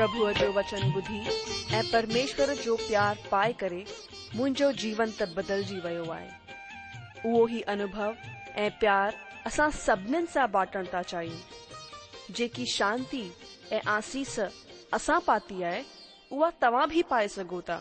प्रभुअ जो वचन ॿुधी ऐं परमेश्वर जो प्यारु पाए करे मुंहिंजो जीवन त बदलजी वियो आहे उहो ई अनुभव ऐं प्यार असां सभिनीनि सां बाटण था चाहियूं जेकी शांती ऐं आसीस असां पाती आहे उहा तव्हां बि पाए सघो था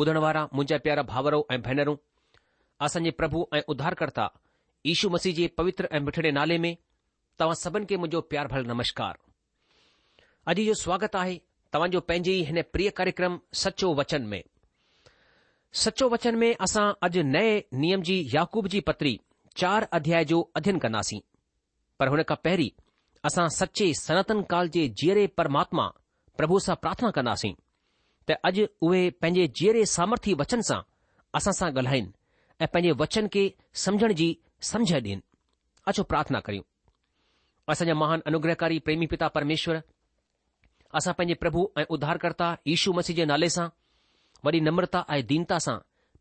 ॿुधण वारा मुंहिंजा प्यारा भाउरो ऐं भेनरूं असांजे प्रभु ऐं उद्धारकर्ता ईशु मसीह जे पवित्र ऐं मिठड़े नाले में तव्हां सभिनि खे मुंहिंजो प्यार भल नमस्कार अॼु जो स्वागत आहे तव्हांजो पंहिंजे ई हिन प्रिय कार्यक्रम सचो वचन में सचो वचन में असां अॼु नए नियम जी याकूब जी पत्री चार अध्याय जो अध्ययन कंदासीं पर हुन खां पहिरीं असां सचे सनातन काल जे जीअरे परमात्मा प्रभु सां प्रार्थना कंदासीं त अॼु उहे पंहिंजे जहिड़े सामर्थ्य वचन सां असां सां ॻाल्हाइनि ऐं पंहिंजे वचन खे समझण जी समझ ॾियन अचो प्रार्थना करियूं असांजा महान अनुग्रहकारी प्रेमी पिता परमेश्वर असां पंहिंजे प्रभु ऐं उद्धारकर्ता यू मसीह जे नाले सां वरी नम्रता ऐं दीनता सां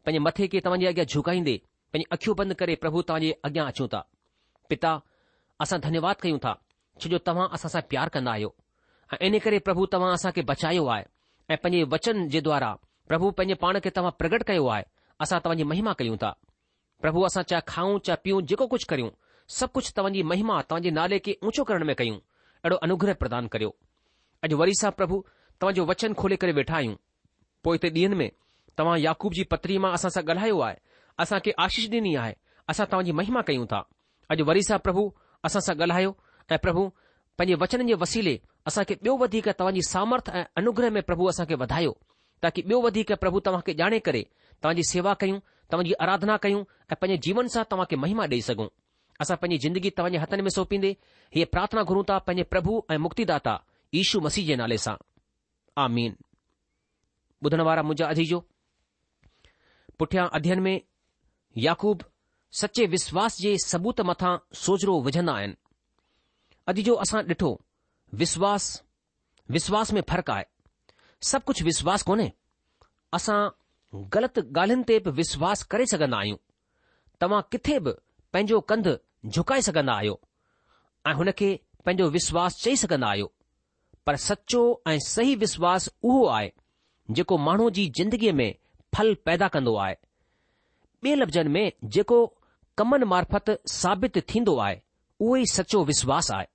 पंहिंजे मथे खे तव्हांजे अॻियां झुकाईंदे पंहिंजी अखियूं बंदि करे प्रभु तव्हांजे अॻियां अचूं था पिता असां धन्यवाद कयूं था छो जो तव्हां असां सां प्यार कंदा आहियो ऐं इन करे प्रभु तव्हां असां खे बचायो आहे ऐं पंहिंजे वचन जे द्वारा प्रभु पंहिंजे पाण खे तव्हां प्रगट कयो आहे असां तव्हांजी महिमा कयूं था प्रभु असां चाहे खाऊं चाहे पीऊं जेको कुझु करियूं सभु कुझु तव्हांजी महिमा तव्हांजे नाले खे ऊंचो करण में कयूं अहिड़ो अनुग्रह प्रदान करियो अॼु वरी सां प्रभु तव्हांजो वचन खोले करे वेठा आहियूं पो हिते ॾींहंनि में तव्हां याकूब जी पतरी मां असां सां ॻाल्हायो आहे असांखे आशीष ॾिनी आहे असां तव्हांजी महिमा कयूं था अॼु वरी सां प्रभु असां सां ॻाल्हायो ऐं प्रभु पंहिंजे वचन जे वसीले असां खे ॿियो वधीक तव्हांजी सामर्थ ऐं अनुग्रह में प्रभु असांखे वधायो ताकी ॿियो वधीक प्रभु तव्हां खे ॼाणे करे तव्हांजी सेवा कयूं तव्हांजी आराधना कयूं ऐं पंहिंजे जीवन सां तव्हांखे महिमा ॾेई सघूं असां पंहिंजी ज़िंदगी तव्हांजे हथनि में सौपींदे हीअ प्रार्थना घुरूं था पंहिंजे प्रभु ऐं मुक्तिदाता ईशू मसीह जे नाले सां आमीन ॿुधण वारा मुंहिंजा अदीजो पुठियां अध्यन में याकूब सचे विश्वास जे सबूत मथां सोजरो विझंदा आहिनि अदीजो असां ॾिठो विश्वास विश्वास में फ़र्कु आहे सभु कुझु विश्वास कोन्हे असां ग़लति ॻाल्हियुनि ते बि विश्वास करे सघंदा आहियूं तव्हां किथे बि पंहिंजो कंधु झुकाए सघंदा आहियो ऐं हुन खे पंहिंजो विश्वास चई सघंदा आहियो पर सचो ऐं सही विश्वास उहो आहे जेको माण्हूअ जी जिंदगीअ में फल पैदा कंदो आहे ॿिए लफ़्ज़नि में जेको कमनि मार्फत साबित थींदो आहे उहो ई सचो विश्वास आहे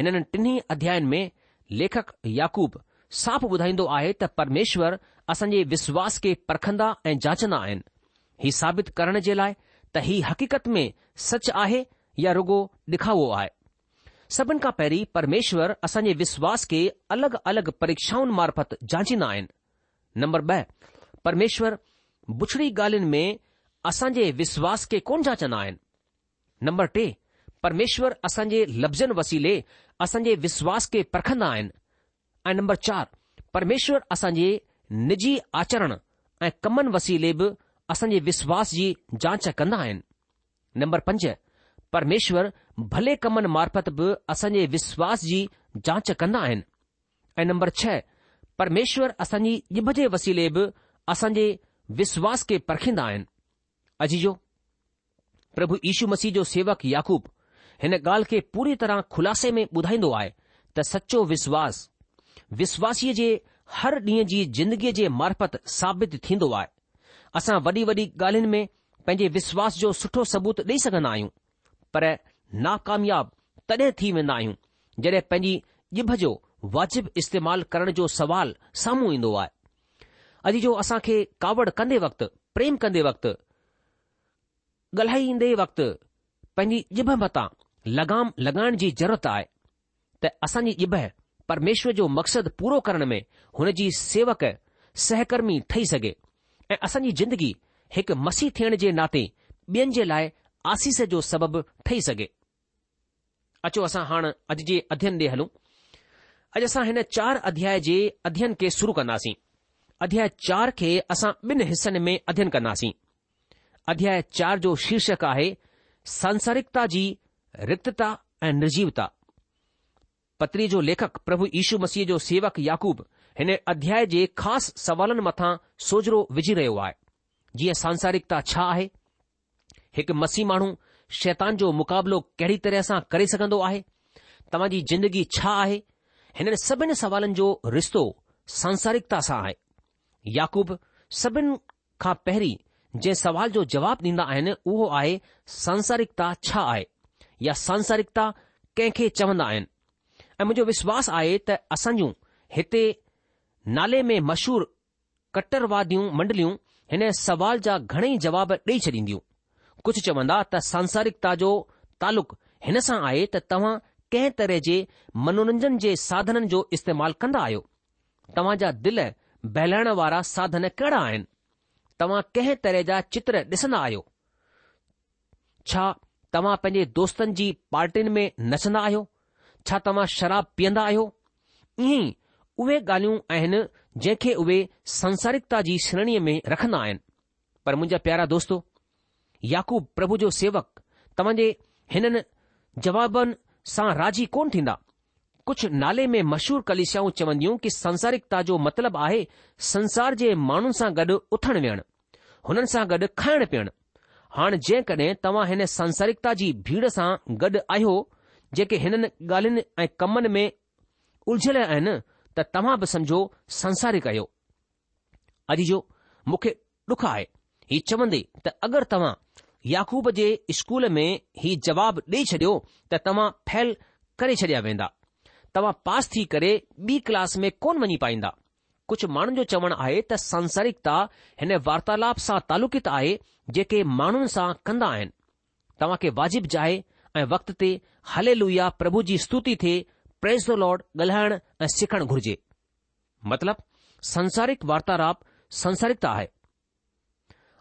हिननि टिन्ही अध्यायनि में लेखक याकूब साफ़ ॿुधाईंदो आहे त परमेश्वर असांजे विश्वास खे परखंदा ऐं जाचंदा आहिनि ही साबित करण जे लाइ त ही हक़ीक़त में सच आहे या रुगो ॾिखावो आहे सभिनि खां पहिरीं परमेश्वर असांजे विश्वास खे अलॻि अलॻि परीक्षाउनि मार्फत जाचींदा आहिनि नंबर ॿ परमेश्वर बुछड़ी ॻाल्हियुनि में असांजे विश्वास खे कोन जाचंदा आहिनि नंबर टे परमेश्वर असांजे लफ़्ज़नि वसीले असांजे विश्वास खे परखंदा आहिनि ऐं नंबर चारि परमेश्वर असांजे निजी आचरण ऐं कमनि वसीले बि असां जे विश्वास जी जांच कंदा आहिनि नंबर पंज परमेश्वर भले कमनि मार्फत बि असांजे विश्वास जी जांच कंदा आहिनि ऐं नंबर छह परमेश्वर असांजे निभ जे वसीले बि असांजे विश्वास खे परखींदा आहिनि अजीजो प्रभु ईशू मसीह जो सेवक याकूब हिन ॻाल्हि खे पूरी तरह खुलासे में ॿुधाईंदो आहे त सचो विश्वास विश्वासीअ जे हर ॾींहं जी ज़िंदगीअ जे मार्फत साबित थींदो आहे असां वॾी वॾी ॻाल्हियुनि में पंहिंजे विश्वास जो सुठो सबूत ॾेई सघंदा आहियूं पर नाकामयाब तॾहिं थी वेंदा आहियूं जॾहिं पंहिंजी ॼिभ जो वाजिबु इस्तेमालु करण जो सवाल साम्हूं ईंदो आहे अॼु जो असां खे कावड़ कंदे वक़्तु प्रेम कंदे वक़्तु ॻाल्हाईंदे वक़्तु पंहिंजी ॼिभ मथां लगाम लॻाइण जी ज़रूरत आहे त असांजी इब परमेश्वर जो मक़सदु पूरो करण में हुन जी सेवक सहकर्मी ठही सघे ऐं असांजी ज़िंदगी हिकु मसीह थियण जे नाते ॿियनि जे लाइ आसीस जो सबबु ठही सघे अचो असां हाणे अॼु जे अध्ययन ॾे हलूं अॼु असां हिन चार अध्याय जे अध्यन खे शुरू कंदासीं अध्याय चार खे असां ॿिनि हिसनि में अध्ययन कंदासीं अध्याय चार जो शीर्षक आहे सांसारिकता जी रिक्तता ऐं निर्जीवता पत्री जो लेखक प्रभु यीशु मसीह जो सेवक याकूब हिन अध्याय जे ख़ासि सवालनि मथां सोजरो विझी रहियो आहे जीअं सांसारिकता छा आहे हिकु मसीह माण्हू शैतान जो मुक़ाबिलो कहिड़ी तरह सां करे सघंदो आहे तव्हां जी ज़िंदगी छा आहे हिननि सभिनि सवालनि जो रिश्तो सांसारिकता सां आहे याकूब सभिनि खां पहिरीं जंहिं सवाल जो जवाबु ॾींदा आहिनि उहो आहे सांसारिकता छा आहे या सांसारिकता कंहिंखे चवंदा आहिनि ऐं मुंहिंजो विश्वास आहे त असां जूं हिते नाले में मशहूर कट्टरवादियूं मंडलियूं हिन सवाल जा घणेई जवाब ॾेई छॾींदियूं कुझु चवंदा त सांसारिकता जो तालुक हिन सां आहे त तव्हां कंहिं तरह जे मनोरंजन जे साधननि जो इस्तेमालु कंदा आहियो तव्हां जा दिल बहिल वारा साधन कहिड़ा आहिनि तव्हां कंहिं तरह जा चित्र ॾिसंदा आहियो छा तव्हां पंहिंजे दोस्तनि जी पार्टियुनि में नचंदा आहियो छा तव्हां शराब पीअंदा आहियो ईअं ई उहे ॻाल्हियूं आहिनि जंहिंखे उहे संसारिकता जी श्रेणीअ में रखंदा आहिनि पर मुंहिंजा प्यारा दोस्तो याकूब प्रभु जो सेवक तव्हां जे हिननि जवाबनि सां राज़ी कोन थींदा कुझु नाले में मशहूर कलिशाऊं चवंदियूं कि संसारिकता जो मतिलबु आहे संसार जे माण्हुनि सां गॾु उथणु विहणु हुननि सां गॾु खाइणु पीअणु हाणे जेकॾहिं तव्हां हिन संसारिकता जी भीड़ सां गॾु आहियो जेके हिननि ॻाल्हियुनि ऐं कमनि में उलझियल आहिनि त तव्हां बि समझो संसारिक आहियो अॼु जो मूंखे ॾुख आहे हीउ चवंदे त अगरि तव्हां याकूब जे स्कूल में ही जवाब ॾेई छॾियो त तव्हां फैल करे छॾिया वेंदा तव्हां पास थी करे ॿी क्लास में कोन वञी पाईंदा कुझु माण्हुनि जो चवणु आहे त संसारिकता हिन वार्तालाप सां तालुकित आहे जेके माण्हुनि सां कंदा आहिनि तव्हां खे वाजिब जाए ऐं वक़्त ते हले लुया प्रभु जी स्तुति थिए प्रेस ॻाल्हाइण ऐं सिखणु घुर्जे मतिलब संसारिक वार्तालाप संसारिकता आहे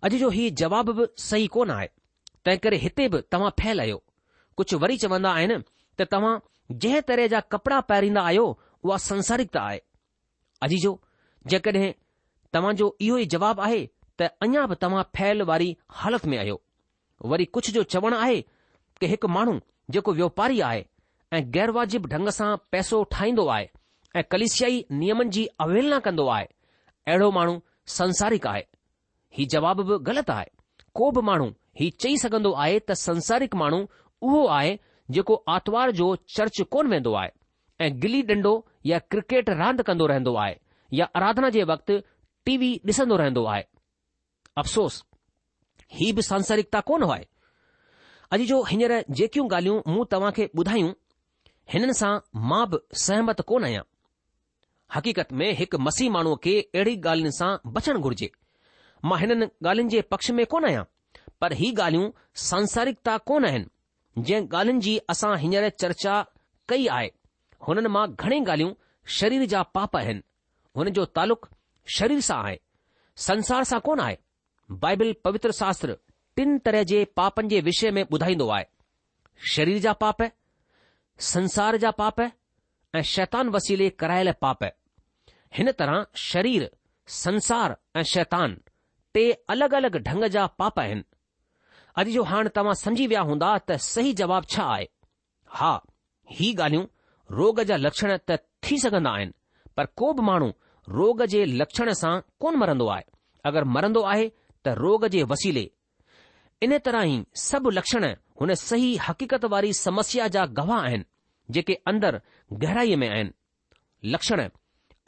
अॼु जो हीउ जवाब बि सही कोन आहे तंहिं करे हिते बि तव्हां फैल आहियो कुझु वरी चवंदा आहिनि त तव्हां जंहिं तरह जा कपड़ा पहिरींदा आहियो उहा संसारिकता आहे अॼु जो जेकड॒हिं तव्हांजो इहो ई जवाबु आहे त अञा बि तव्हां फैल वारी हालति में आहियो वरी कुझु जो चवणु आहे कि हिकु माण्हू जेको व्यापारी आहे ऐं गैर वाजिबु ढंग सां पैसो ठाहींदो आहे ऐं कलिशियाई नियमनि जी अवहेलना कंदो आहे अहिड़ो माण्हू संसारिक आहे ही जवाब बि ग़लति आहे को बि माण्हू ही चई सघंदो आहे त संसारिक माण्हू उहो आहे जेको आर्तवार जो चर्च कोन वेंदो आहे ऐं गिली डंडो या क्रिकेट रांदि कंदो रहंदो आहे या आराधना जे वक़्तु टीवी ॾिसंदो रहंदो आहे अफ़सोस ही बि सांसारिकता कोन आहे अॼु जो हींअर जेकियूं ॻाल्हियूं मूं तव्हां खे ॿुधायूं हिननि सां मां बि सहमत कोन आहियां हक़ीक़त में हिकु मसीह माण्हूअ खे अहिड़ी ॻाल्हियुनि सां बचणु घुर्जे मां हिननि ॻाल्हियुनि जे पक्ष में कोन आहियां पर ही ॻाल्हियूं सांसारिकता कोन आहिनि जंहिं ॻाल्हियुनि जी असां हींअर चर्चा कई आहे हुननि मां घणेई ॻाल्हियूं शरीर जा पाप आहिनि हुन जो तालुक़ शरीर सां आहे संसार सां कोन आहे बाइबिल पवित्र शास्त्र टिन तरह जे पापनि जे विषय में ॿुधाईंदो आहे शरीर जा पाप संसार जा पाप ऐं शैतान वसीले करायल पाप हिन तरह शरीर संसार ऐं शैतान टे अलॻि अलॻि ढंग जा पाप आहिनि अॼु जो हाणे तव्हां सम्झी विया हूंदा त सही जवाब छा आहे हा ही ॻाल्हियूं रोग जा लक्षण त थी सघंदा आहिनि पर को बि माण्हू रोग जे लक्षण सां कोन मरंदो आहे अगरि मरंदो आहे त रोग जे वसीले इन तरह ई सभु लक्षण हुन सही हक़ीक़त वारी समस्या जा गवाह आहिनि जेके अंदरि गहराईअ में आहिनि लक्षण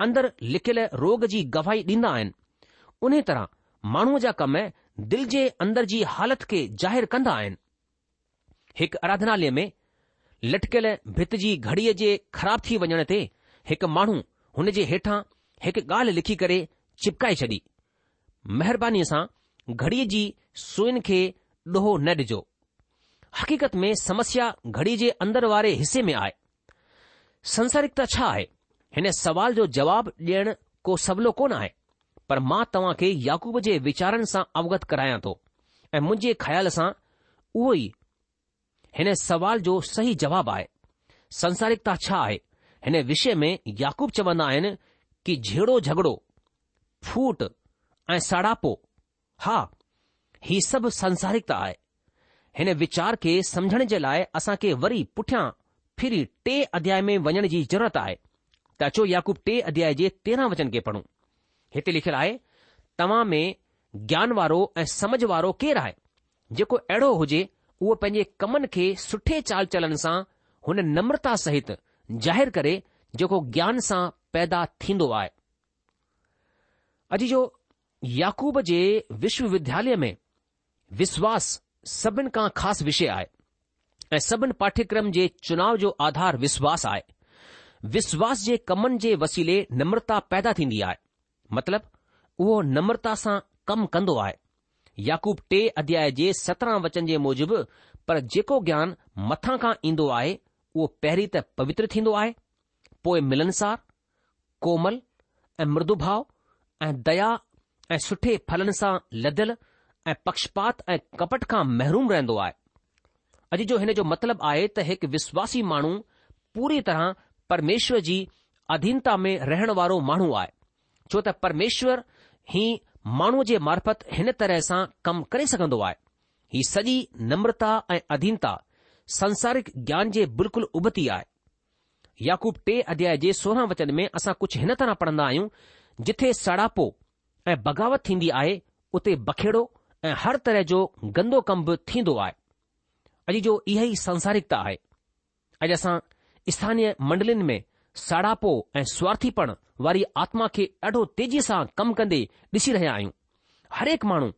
अंदर लिखियल रोग जी गवाही ॾींदा आहिनि उन तरह माण्हूअ जा कम दिल जे अंदर जी हालति खे ज़ाहिरु कंदा आहिनि हिकु आराधनालय में लटकियल भित जी घड़ीअ जे ख़राब थी वञण ते हिकु माण्हू हुन जे हेठां हिकु ॻाल्हि लिखी करे चिपकाए छॾी महिरबानी सां घड़ीअ जी सुईन खे ॾोहो न ॾिजो हक़ीक़त में समस्या घड़ी जे अंदरि वारे हिसे में आहे संसारिकता छा आहे हिन सवाल जो जवाब ॾियण को सबलो कोन आहे पर मां तव्हां खे याक़ूब जे विचारनि सां अवगत करायां थो ऐं मुंहिंजे ख़्याल सां उहो ई हिन सुवाल जो सही जवाब आहे संसारिकता छा आहे हिन विषय में याकूब चवन्दा आहिनि कि जेड़ो झगड़ो फूट ऐं साड़ापो हा हीउ सभु संसारिकता आहे हिन विचार खे समुझण जे लाइ असां खे वरी पुठियां फिरी टे अध्याय में वञण जी ज़रूरत आहे त अचो याकूब टे अध्याय जे तेरहं वचन खे पढ़ूं हिते लिखियलु आहे तव्हां में ज्ञान वारो ऐं समझ वारो केरु आहे जेको अहिड़ो हुजे उहो पंहिंजे कमनि खे सुठे चाल चालनि सां हुन नम्रता सहित ज़ाहिरु करे जेको ज्ञान सां पैदा थींदो आहे अॼु जो याकूब जे विश्वविद्यालय में विश्वास सभिनि खां ख़ासि विषय आहे ऐं सभिनि पाठ्यक्रम जे चुनाव जो आधार विश्वास आहे विश्वासु जे कमनि जे वसीले नम्रता पैदा थींदी आहे मतिलबु उहो नम्रता सां कमु कंदो आहे याकूब टे अध्याय जे सत्रहं वचन जे मूजिबि पर जेको ज्ञान मथां खां ईंदो आहे उहो पहिरीं त पवित्र थींदो आहे पोइ मिलनसारु कोमल ऐं मृदू भाव ऐं दया ऐं सुठे फलनि सां लदियलु ऐं पक्षपात ऐं कपट खां महरूम रहंदो आहे अॼु जो हिन जो मतिलबु आहे त हिकु विश्वासी माण्हू पूरी तरह परमेश्वर जी अधीनता में रहण वारो माण्हू आहे छो त परमेश्वर ही माण्हूअ जे मार्फत हिन तरह सां कमु करे सघंदो आहे ही सॼी नम्रता ऐं अधीनता संसारिक ज्ञान जे बिल्कुलु उभती आहे याकूब टे अध्याय जे सोरहं वचन में असां कुझु हिन तरह पढ़ंदा आहियूं जिथे सड़ापो ऐं बग़ावत थींदी आहे उते बखेड़ो ऐं हर तरह जो गंदो कम बि थींदो आहे अॼु जो इहा ई संसारिकता आहे अॼु असां स्थानीय मंडलिन में सड़ापो ऐं स्वार्थीपण वारी आत्मा खे ॾाढो तेज़ी सां कमु कंदे ॾिसी रहिया आहियूं हर हिकु माण्हू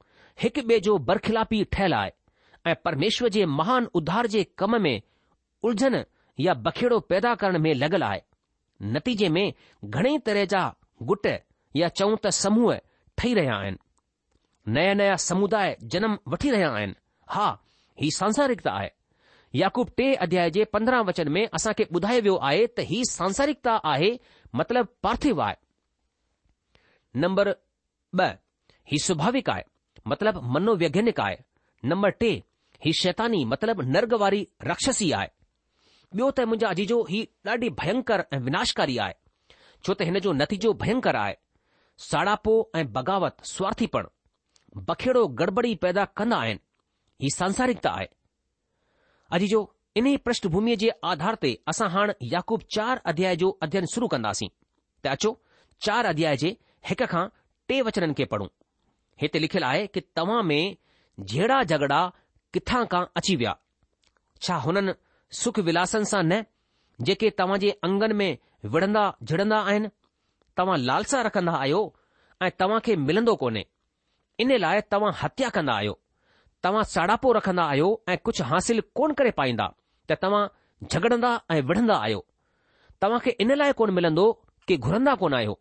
हिकु ॿिए जो बरखिलापी ठहियलु आहे ऐं परमेश्वर जे महान उधार जे कम में उलझन या बखेड़ो पैदा करण में लॻल आहे नतीजे में घणेई तरह जा गुट या चऊं त समूह ठही रहिया आहिनि नया नया समुदाय जनम वठी रहिया आहिनि हा ही सांसारिकता आहे याकूब टे अध्याय जे पंद्रहं वचन में असांखे ॿुधायो वियो आहे त ही सांसारिकता आहे मतिलब पार्थिव आहे नंबर ॿ ही सुभाविक आहे मतिलबु मनोवैज्ञनिक आहे नम्बर टे ही शैतानी मतिलबु नर्ग वारी राक्षसी आहे ॿियो त मुंहिंजा अजीजो ही ॾाढी भयंकर ऐं विनाशकारी आहे छो त हिन जो नतीजो भयंकर आहे साड़ापो ऐं बग़ावत स्वार्थीपणु बखेड़ो गड़बड़ी पैदा कंदा आहिनि ही सांसारिकता आहे अजीजो इन ई जे आधार ते असां हाणे याकूब चार अध्याय जो अध्यन शुरू कंदासीं त अचो चार अध्याय जे हिक खां टे वचननि खे पढ़ूं हिते लिखियलु आहे कि तव्हां में जहिड़ा झगड़ा किथां खां अची विया छा हुननि सुख विलासन सां न जेके तव्हां जे अंगनि में विढ़ंदा झिड़ंदा आहिनि तव्हां लालसा रखंदा आहियो ऐं तव्हां खे मिलंदो कोन्हे इन लाइ तव्हां हत्या कंदा आहियो तव्हां साड़ापो रखंदा आहियो ऐं कुझु हासिल कोन करे पाईंदा त तव्हां झगड़ंदा ऐं विढ़ंदा आहियो तव्हां खे इन लाइ कोन मिलंदो कि घुरंदा कोन आहियो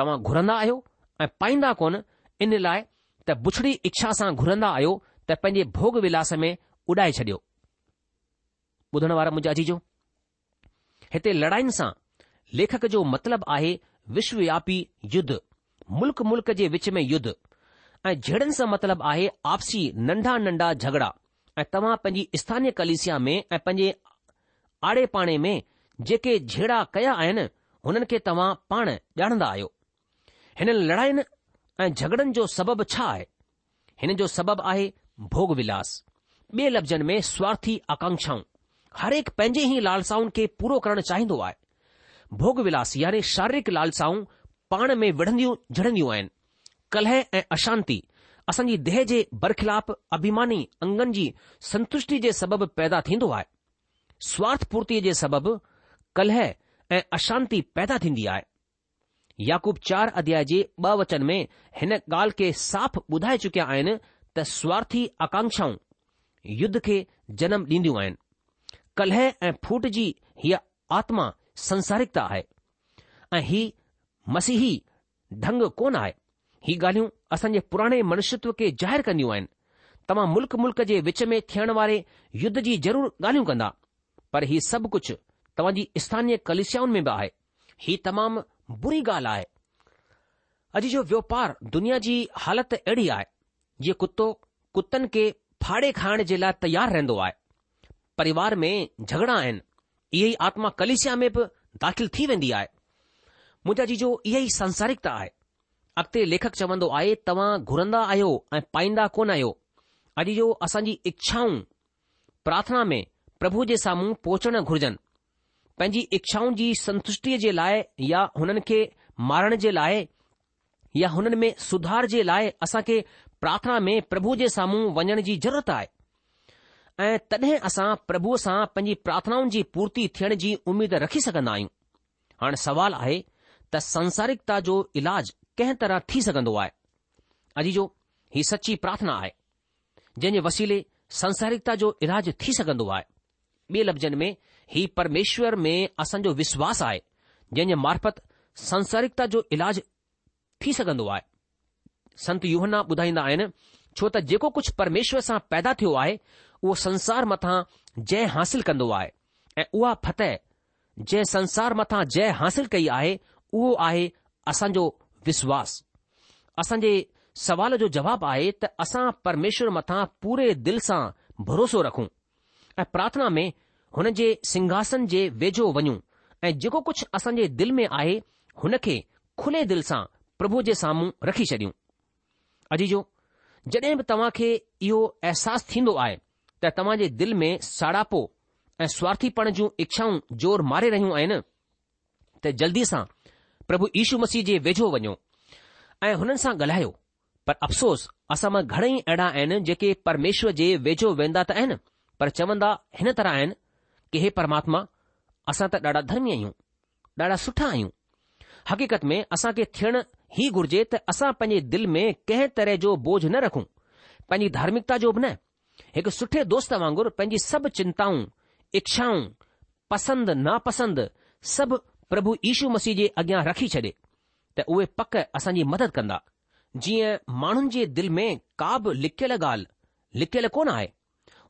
तव्हां घुरंदा आहियो ऐं पाईंदा कोन इन लाइ त बुछड़ी इच्छा सां घुरंदा आहियो त पंहिंजे भोग विलास में उॾाए छॾियो ॿुधण वारा मुंहिंजाजी जो हिते लड़ायुनि सां लेखक जो मतिलबु आहे विश्व व्यापी युद्ध मुल्क मुल्क जे विच में युद ऐं जहिड़नि सां मतिलबु आहे आपसी नन्ढा नंढा झगड़ा ऐं तव्हां पंहिंजी स्थानीय कलिसिया में ऐं पंहिंजे आड़े पाड़े में जेके झेड़ा कया आहिनि हुननि खे तव्हां पाण ॼाणंदा आहियो हिननि लड़ायुनि ऐं झगड़नि जो सबबु छा आहे हिन जो सबबु आहे भोग विलास ॿिए लफ़्ज़नि में स्वार्थी हरेक पंहिंजे ई लालसाउनि खे पूरो करणु चाहींदो आहे भोग विलास यानी शारीरिक लालसाऊं पाण में विढ़ंदियूं जिड़ंदियूं आहिनि कलह ऐं अशांति असांजी देह जे बरखिलाफ़ अभिमानी अंगनि जी संतुष्टि जे सबबि पैदा थीन्दो आहे स्वार्थ पूर्तिअ जे सबबि कलह ऐं अशांति पैदा थींदी आहे याकूब चार अध्याय जे ॿ वचन में हिन ॻाल्हि खे साफ़ ॿुधाए चुकिया आहिनि त स्वार्थी आकांक्षाऊं युद्ध खे जनम ॾींदियूं आहिनि कलह ऐं फूट जी हीअ आत्मा संसारिकता आहे ऐं हीउ मसीह ढंग कोन आहे ही ॻाल्हियूं असांजे पुराणे मनुष्यत्व खे ज़ाहिरु कन्दियूं आहिनि तव्हां मुल्क़ मुल्क़ जे विच में थियण वारे युद्ध जी ज़रूर ॻाल्हियूं कंदा पर हीउ सभु कुझु तव्हांजी स्थानीय कलश्याउनि में बि आहे हीअ तमामु बुरी ॻाल्हि आहे अॼु जो वोपारु दुनिया जी हालति अहिड़ी आहे इहो कुतो कुतनि खे फाड़े खाइण जे लाइ तयारु रहन्दो आहे પરિવાર મે ઝઘડા એન યહી આત્મા કલેશયા મે દાખિલ થિવંદી આય મુજાજી જો યહી સંસારિકતા આય અતે લેખક ચવંદો આયે તવા ઘુરંદા આયો એ પાઈંદા કોન આયો અજી જો અસાંજી ઈચ્છાઓ પ્રાર્થના મે પ્રભુ જે સામું પોચણ ઘુરજન પંજી ઈચ્છાઓ જી સંતોષટી જે લાયા يا હનન કે મારણ જે લાયા يا હનન મે સુધાર જે લાયા અસા કે પ્રાર્થના મે પ્રભુ જે સામું વણણ જી જરૂરત આય ऐं तॾहिं असां प्रभुअ सां पंहिंजी प्रार्थनाउनि जी पूर्ति थियण जी उमेद रखी सघंदा आहियूं हाणे सुवाल आहे त संसारिकता जो इलाज कंहिं तरह थी सघंदो आहे अॼु जो ही सची प्रार्थना आहे जंहिंजे वसीले संसारिकता जो इलाज थी सघंदो आहे ॿिए लफ़्ज़नि में ही परमेश्वर में असांजो विश्वास आहे जंहिंजे मार्फत संसारिकता जो इलाज थी सघंदो आहे संत यूहन्ना ॿुधाईंदा आहिनि छो त जेको कुझु परमेश्वर सां पैदा थियो आहे उहो संसार मथां जय हासिल कंदो आहे ऐं उहा फतह जंहिं संसार मथां जय हासिल कई आहे उहो आहे असांजो विश्वासु असांजे सवाल जो जवाबु आहे त असां परमेश्वर मथा पूरे दिलि सां भरोसो रखूं ऐं प्रार्थना में हुन जे सिंघासन जे वेझो वञूं ऐं जेको कुझु असां जे में आहे हुन खे खुले दिलि सां प्रभु जे साम्हूं रखी छॾियूं अजी जो जॾहिं बि तव्हां खे इहो अहसासु थींदो आहे त तव्हां जे दिल में साड़ापो ऐं स्वार्थीपण जूं इच्छाऊं ज़ोर मारे रहियूं आहिनि त जल्दी सां प्रभु यीशू मसीह जे वेझो वञो ऐं हुननि सां ॻाल्हायो पर अफ़सोस असां मां घणेई अहिड़ा आहिनि जेके परमेश्वर जे वेझो वेंदा त आहिनि पर चवंदा हिन तरह आहिनि कि हे परमात्मा असां त ॾाढा धर्मी आहियूं ॾाढा सुठा आहियूं हक़ीक़त में असांखे थियण ई घुर्जे त असां पंहिंजे दिलि में कंहिं तरह जो बोझ न रखूं पंहिंजी धार्मिकता जो बि न हिकु सुठे दोस्त वांगुर पंहिंजी सभु चिंताऊं इच्छाऊं पसंदि नापसंदि सभु प्रभु ईशू मसीह जे अॻियां रखी छॾे त उहे पक असांजी मदद कंदा जीअं माण्हुनि जे दिलि में का बि लिकियल ॻाल्हि लिकियल कोन आहे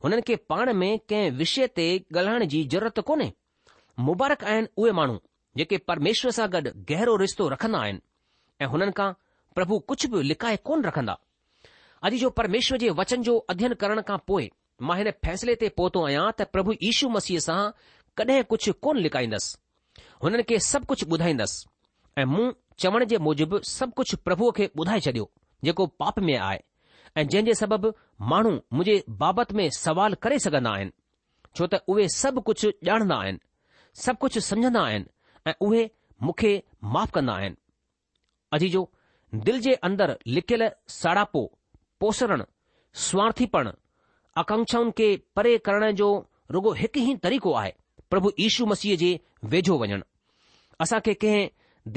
हुननि खे पाण में कंहिं विषय ते ॻाल्हाइण जी ज़रूरत कोन्हे मुबारक आहिनि उहे माण्हू जेके परमेश्वर सां गॾु गहरो रिश्तो रखंदा आहिनि ऐं हुननि खां प्रभु कुझु बि लिकाए कोन रखंदा अॼु जो परमेश्वर जे वचन जो अध्यन करण खां पोइ मां हिन फैसले ते पहुतो आहियां त प्रभु यीशु मसीह सां कॾहिं कुझु कोन लिकाईंदुसि हुननि खे सभु कुझु ॿुधाईंदुसि ऐं मूं चवण जे मूजिबि सभु कुझु प्रभुअ खे ॿुधाए छॾियो जेको पाप में आहे ऐं जंहिं जे सबबि माण्हू मुंहिंजे बाबति में सुवालु करे सघंदा आहिनि छो त उहे सभु कुझु ॼाणंदा आहिनि सभु कुझु समुझंदा आहिनि ऐं उहे मूंखे माफ़ु कंदा आहिनि अॼु जो दिलि जे अंदर साड़ापो पोषण स्वार्थीपण आकांक्षाउनि खे परे करण जो रुॻो हिकु ई तरीक़ो आहे प्रभु इशू मसीह जे वेझो वञणु असांखे कंहिं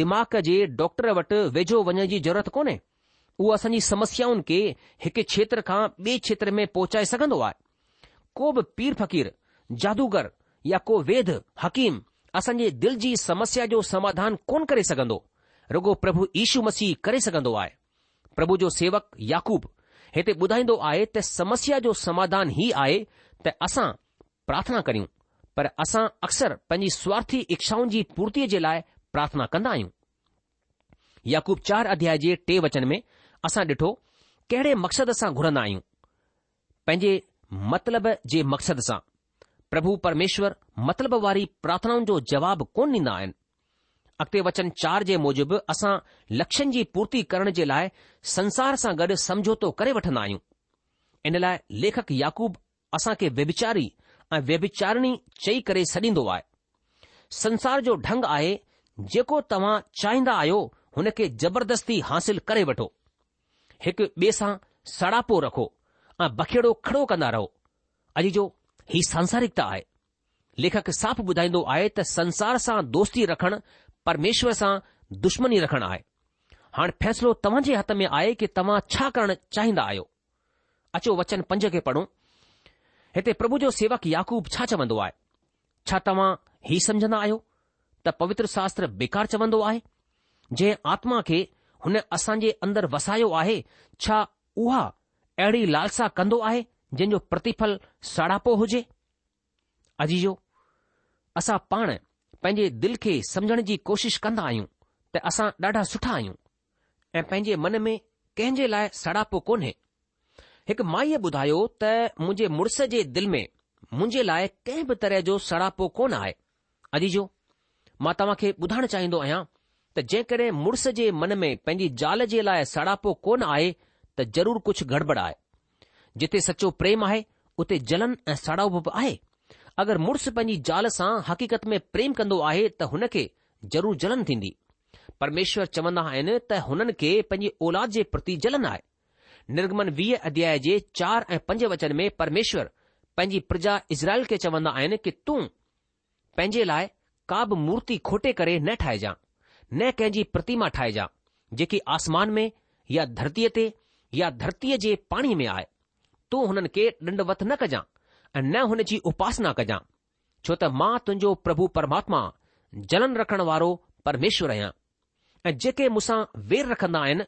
दिमाग़ जे डॉक्टर वटि वेझो वञण जी ज़रूरत कोन्हे उहो असांजी समस्याऊं खे हिक क्षेत्र खां ॿिए क्षेत्र में पहुचाए सघंदो आहे को बि पीर फकीर जादूगर या को वेद हकीम असांजे दिलि जी समस्या जो समाधान कोन करे सघंदो रुॻो प्रभु इशू मसीह करे सघंदो आहे प्रभु जो सेवक याकूब हिते ॿुधाईंदो आहे त समस्या जो समाधान ई आहे त असां प्रार्थना करियूं पर असां अक्सर पंहिंजी स्वार्थी इच्छाउनि जी पूर्ती जे लाइ प्रार्थना कंदा आहियूं याकूबचार अध्याय जे टे वचन में असां ॾिठो कहिड़े मक़सद सां घुरंदा आहियूं पंहिंजे मतिलब जे मक़सद सां प्रभु परमेश्वर मतिलब वारी प्रार्थनाउनि जो जवाबु कोन ॾींदा आहिनि अॻिते वचन चार जे मूजिबि असां लक्ष्यनि जी पूर्ति करण जे लाइ संसार सां गॾु समझौतो करे वठंदा आहियूं इन लाइ लेखक याकूब असां खे व्यभिचारी ऐं व्यभिचारिणी चई करे सॾींदो आहे संसार जो ढंग आहे जेको तव्हां चाहींदा आहियो हुन खे जबरदस्ती हासिल करे वठो हिकु ॿिए सां सड़ापो रखो ऐं बखेड़ो खड़ो कंदा रहो अॼु जो ही सांसारिकता आहे लेखक साफ़ ॿुधाईंदो आहे त संसार सां दोस्ती रखणु પરમેશ્વર સા દુશ્મની રખણ આય હણ ફેસલો તવાજે હાથ મે આય કે તમાા છા કરણ ચાહીંદા આયો અચો વચન પંજકે પઢું હેતે પ્રભુ જો સેવક યાકુબ છા ચવંદો આય છા તવા હી સમજણ આયો તા પવિત્ર શાસ્ત્ર બેકાર ચવંદો આય જે આત્મા કે હુને અસાજે અંદર વસાયો આહે છા ઉહા એડી લાલસા કંદો આય જેનો પ્રતિફળ સાડાપો હોજે અજી જો અસા પાણ पंहिंजे दिल खे समुझण जी कोशिश कंदा आहियूं त असां ॾाढा सुठा आहियूं ऐं पंहिंजे मन में कंहिंजे लाइ सड़ापो कोन्हे हिकु माईअ ॿुधायो त मुंहिंजे मुड़ुस जे दिलि में मुंहिंजे लाइ कंहिं बि तरह जो सड़ापो कोन आहे अजीजो जो मां तव्हांखे ॿुधाइण चाहींदो आहियां त जेकॾहिं मुड़ुस जे मन में पंहिंजी ज़ाल जे लाइ सड़ापो कोन आहे त ज़रूरु कुझु गड़बड़ आहे जिथे सचो प्रेम आहे उते जलन ऐं सड़ाउ बि आहे अगरि मुड़ुसु पंहिंजी ज़ाल सां हक़ीक़त में प्रेम कंदो आहे त हुन खे ज़रूरु जलन थींदी परमेश्वर चवंदा आहिनि त हुननि खे पंहिंजी औलाद जे प्रति जलन आहे निर्गमन वीह अध्याय जे चारि ऐं पंज वचन में परमेश्वर पंहिंजी प्रजा इज़राइल खे चवंदा आहिनि कि तूं पंहिंजे लाइ का बि मूर्ती खोटे करे न ठाहिजां न कहिंजी प्रतिमा ठाहिजां जेकी आसमान में या धरतीअ ते या धरतीअ जे पाणीअ में आहे तूं हुननि खे ॾंडवतु न कजांइ ऐं न हुन जी उपासना कजां छो त मां तुंहिंजो प्रभु परमात्मा जलन रखण वारो परमेश्वर आहियां ऐं जेके मूंसां वेर रखंदा आहिनि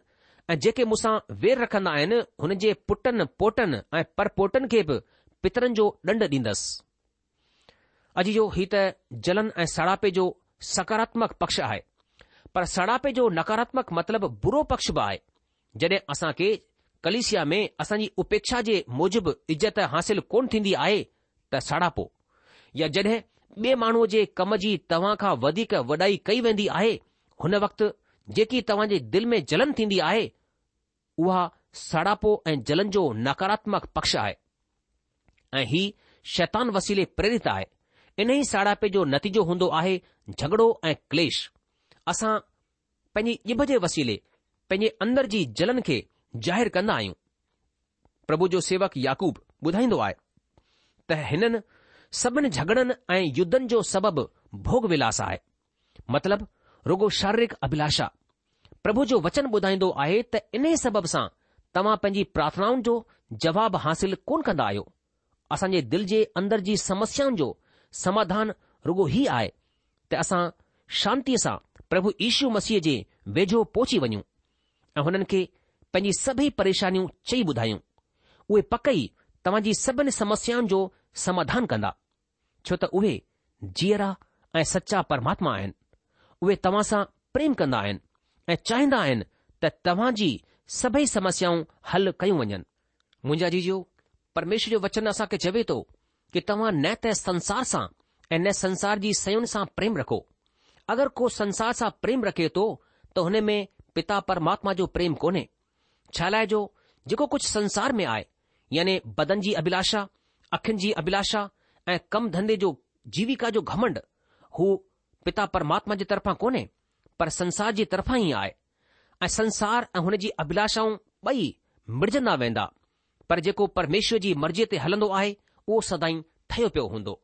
ऐं जेके मूंसां वेर रखंदा आहिनि हुन जे पुटनि पोटनि ऐं परपोटनि खे बि पितरनि जो ॾंड ॾींदसि अॼु जो हीउ त जलन ऐं सड़ापे जो सकारात्मक पक्ष आहे पर सड़ापे जो नकारात्मक मतिलबु बुरो पक्ष बि आहे जॾहिं असां खे कलिसिया में असांजी उपेक्षा जे मूजिबि इज़त हासिल कोन थींदी आहे त सड़ापो या जड॒हिं ॿिए माण्हूअ जे कम जी तव्हां खां वधीक वॾाई कई वेंदी आहे हुन वक़्तु जेकी तव्हां जे दिलि में जलन थींदी आहे उहा सड़ापो ऐं जलन जो नकारात्मक पक्ष आहे ऐं ही शैतान वसीले प्रेरित आहे इन ई सड़ापे जो नतीजो हूंदो आहे झगड़ो ऐं क्लेश असां पंहिंजी इब जे वसीले पंहिंजे अंदर जी जलन खे ज़ाहिरु कंदा आहियूं प्रभु जो सेवक याकूब ॿुधाईंदो आहे त हिननि सभिनि झगड़नि ऐं युद्धनि जो सबबि भोग विलास आहे मतिलब रुगो शारीरिक अभिलाषा प्रभु जो वचन ॿुधाईंदो आहे त इन ई सां तव्हां पंहिंजी प्रार्थनाउनि जो जवाबु हासिल कोन कंदा आहियो असांजे दिलि जे अंदर जी समस्याउनि जो समाधान रुगो ई आहे त असां शांतीअ सां प्रभु ईशु मसीह जे वेझो पहुची वञूं ऐं हुननि खे पंहिंजी सभई परेशानियूं चई ॿुधाइयूं उहे पकई तव्हां जी सभिनी समस्याउनि जो समाधान कंदा छो त उहे जीअरा ऐं सचा परमात्मा आहिनि उहे तव्हां सां प्रेम कंदा आहिनि ऐं चाहिंदा आहिनि त तव्हां जी सभई समस्याऊं हल कयूं वञनि मुंजा जी जो परमेश्वर जो वचन असां चवे थो कि तव्हां न त संसार सां ऐं न संसार जी सयुनि सां प्रेम रखो अगरि को संसार सां प्रेम रखे थो त हुन में पिता परमात्मा जो प्रेम कोन्हे छा जो जेको कुझु संसार में आहे याने बदन जी अभिलाषा अखियुनि जी अभिलाषा ऐं कम धंधे जो जीविका जो घमंड हू पिता परमात्मा जे तरफ़ां कोन्हे पर संसार जी तरफ़ां ई आहे ऐं संसार ऐं हुन जी अभिलाषाऊं ॿई मिड़जंदा वेंदा पर जेको परमेश्वर जी मर्ज़ीअ ते हलंदो आहे उहो सदाई ठहियो पियो हूंदो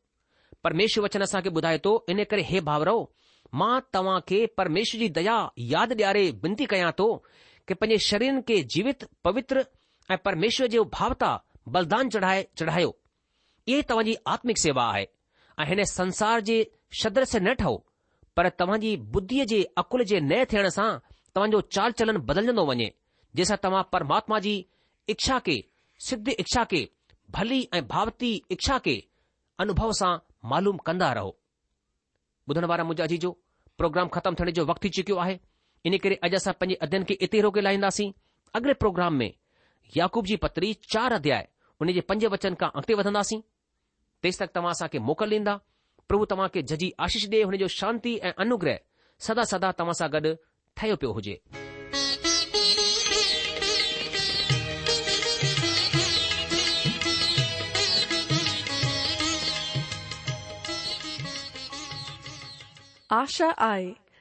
परमेश्वर वचन असांखे ॿुधाए थो इन करे हे भावराव मां तव्हां खे परमेश्वर जी दया यादि ॾियारे विनती कयां थो કે પને શરીર કે જીવિત પવિત્ર આ પરમેશ્વર જેવ ભાવતા બલદાન ચઢાય ચઢાયો એ તમજી આત્મિક સેવા આ હે ને સંસાર જે શદ્ર સે નઠાવ પર તમજી બુદ્ધિ જે અકલ જે નય થણ સા તમ જો ચાલ ચલન બદલ જندو વજે જેસા તમ પરમાત્માજી ઈચ્છા કે સિદ્ધ ઈચ્છા કે ભલી એ ભાવતી ઈચ્છા કે અનુભવ સા માલુમ કંદા રહો બધણવારા મુજાજીજો પ્રોગ્રામ ખતમ થણે જો વક્તી ચિક્યો આ હે इन करे अॼु असां पंहिंजे अध्यन खे इते रोके लाहींदासीं अॻिले प्रोग्राम में याकूब जी पत्री चार अध्याय उन जे पंज वचन खां अॻिते वधंदासीं तेसि तक तव्हां असांखे मोकल ॾींदा प्रभु तव्हांखे जजी आशीष ॾे हुन जो शांती ऐं अनुग्रह सदा सदा तव्हां सां गॾु ठहियो पियो हुजे आशा आहे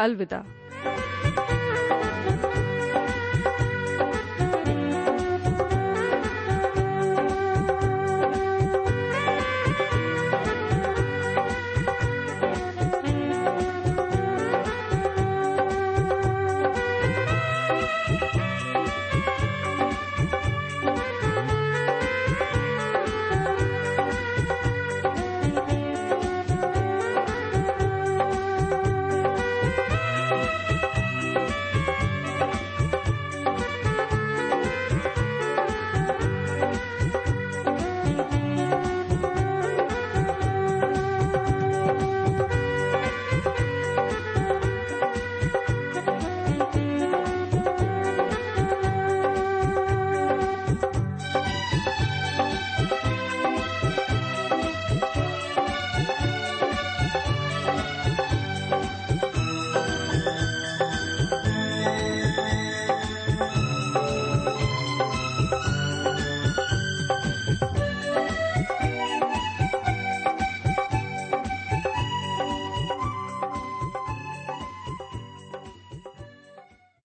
अलविदा